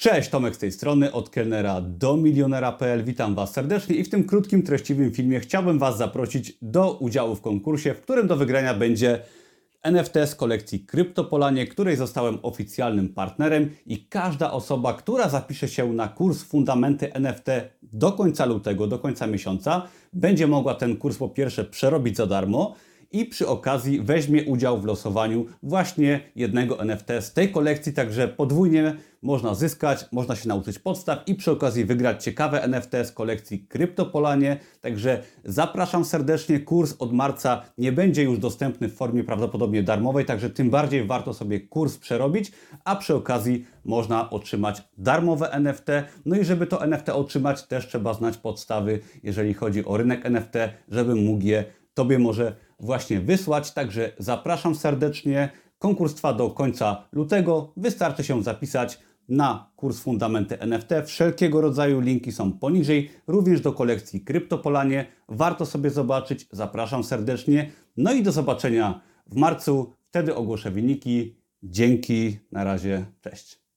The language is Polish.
Cześć, Tomek z tej strony, od kelnera do milionera.pl. Witam Was serdecznie i w tym krótkim, treściwym filmie chciałbym Was zaprosić do udziału w konkursie, w którym do wygrania będzie NFT z kolekcji Kryptopolanie, której zostałem oficjalnym partnerem i każda osoba, która zapisze się na kurs Fundamenty NFT do końca lutego, do końca miesiąca, będzie mogła ten kurs po pierwsze przerobić za darmo, i przy okazji weźmie udział w losowaniu właśnie jednego NFT z tej kolekcji, także podwójnie można zyskać, można się nauczyć podstaw i przy okazji wygrać ciekawe NFT z kolekcji Kryptopolanie. Także zapraszam serdecznie. Kurs od marca nie będzie już dostępny w formie prawdopodobnie darmowej, także tym bardziej warto sobie kurs przerobić, a przy okazji można otrzymać darmowe NFT. No i żeby to NFT otrzymać, też trzeba znać podstawy, jeżeli chodzi o rynek NFT, żeby mógł je Tobie może właśnie wysłać. Także zapraszam serdecznie. Konkurs trwa do końca lutego. Wystarczy się zapisać na kurs Fundamenty NFT. Wszelkiego rodzaju linki są poniżej, również do kolekcji Kryptopolanie. Warto sobie zobaczyć. Zapraszam serdecznie. No i do zobaczenia w marcu. Wtedy ogłoszę wyniki. Dzięki. Na razie. Cześć.